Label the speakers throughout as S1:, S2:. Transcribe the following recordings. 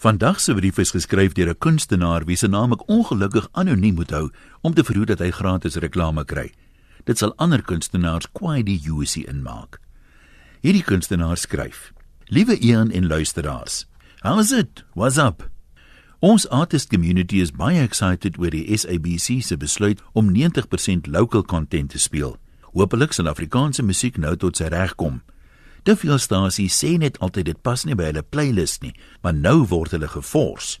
S1: Vandag se brief is geskryf deur 'n kunstenaar wie se naam ek ongelukkig anoniem moet hou om te verhoed dat hy gratis reklame kry. Dit sal ander kunstenaars kwai die UC inmaak. Hierdie kunstenaar skryf: Liewe Ian en luisteraars, how's it? What's up? Ons artist community is baie excited oor die SABC se besluit om 90% local content te speel. Hoopelik sal Afrikaanse musiek nou tot sy reg kom. Te veel stasies sê net altyd dit pas nie by hulle playlist nie, maar nou word hulle gefors.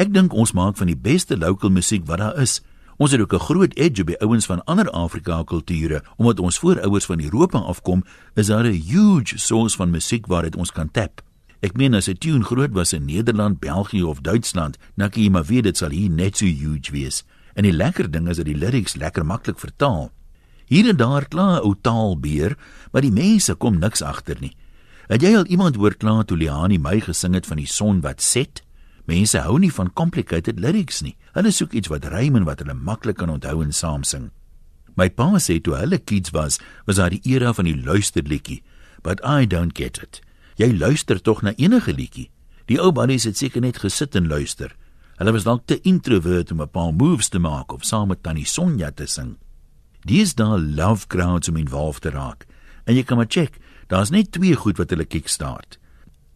S1: Ek dink ons maak van die beste local musiek wat daar is. Ons het ook 'n groot edge by ouens van ander Afrika kulture, omdat ons voorouers van Europa afkom, is daar 'n huge source van musiek waar dit ons kan tap. Ek meen as 'n tune groot was in Nederland, België of Duitsland, dan kan jy maar weet dit sal hier net so huge wees. En die lekker ding is dat die lyrics lekker maklik vertaal. Hier en daar kla 'n ou taalbeer, maar die mense kom niks agter nie. Het jy al iemand hoor kla toe Liani my gesing het van die son wat set? Mense hou nie van complicated lyrics nie. Hulle soek iets wat rym en wat hulle maklik kan onthou en saam sing. My pa sê toe hulle kids was, was daar die era van die luisterliedjie, but I don't get it. Jy luister tog na enige liedjie. Die ou buddies het seker net gesit en luister. Hulle was dalk te introvert om 'n paar moves te maak of saam met Tannie Sonja te sing. Dis daar love crowds om involved te raak. En jy kan maar check, daar's net twee goed wat hulle kickstart.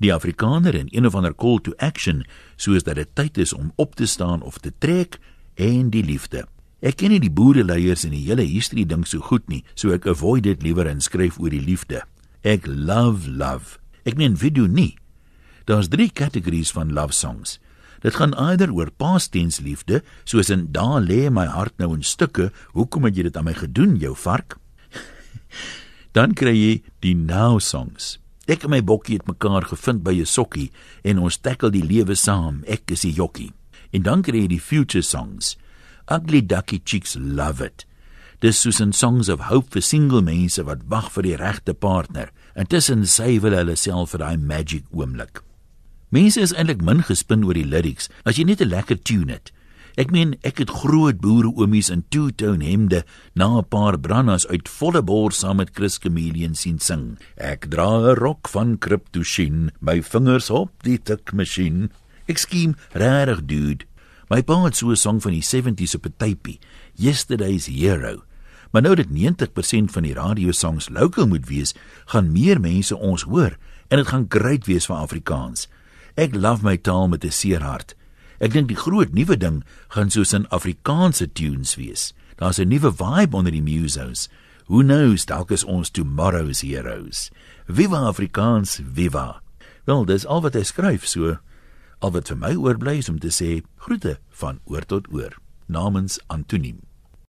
S1: Die Afrikaner en een of ander call to action, soos dat dit tyd is om op te staan of te trek en die liefde. Ek ken nie die boereleiers en die hele history ding so goed nie, so ek avoid dit liewer en skryf oor die liefde. Ek love love. Ek meen video nie. Daar's drie kategorieë van love songs. Dit gaan eerder oor paasteens liefde, soos in daar lê my hart nou in stukke, hoekom het jy dit aan my gedoen, jou vark? Dan kry jy die now songs. Ek en my bokkie het mekaar gevind by 'n sokkie en ons tackle die lewe saam. Ek is die jokkie. En dan kry jy die future songs. Ugly ducky chicks love it. Dis soos 'n songs of hope vir single mense wat wag vir die regte partner. Intussen sê hulle self vir daai magic oomblik. Mense is eintlik min gespin oor die lyrics as jy net 'n lekker tune het. Ek meen, ek het groot boere oomies in two-tone hemde na 'n paar brandas uit volle bors saam met Chris Chameleon sien sing. Ek dra 'n rok van kryptoshin, my vingers op die tikmasjien. Ek skiem regtig dude. My pa het so 'n song van die 70s op 'n tapie, Yesterday's Hero. Maar nou dat 90% van die radiosongs local moet wees, gaan meer mense ons hoor en dit gaan great wees vir Afrikaans. Ek love my taal met 'n seer hart. Ek dink die groot nuwe ding gaan soos in Afrikaanse tunes wees. Daar's 'n nuwe vibe onder die musos. Who knows, dalk is ons tomorrow's heroes. Viva Afrikaans, viva. Wel, dis al wat hy skryf so. Al wat vir my oorbly is om te sê groete van oor tot oor namens Antoniem.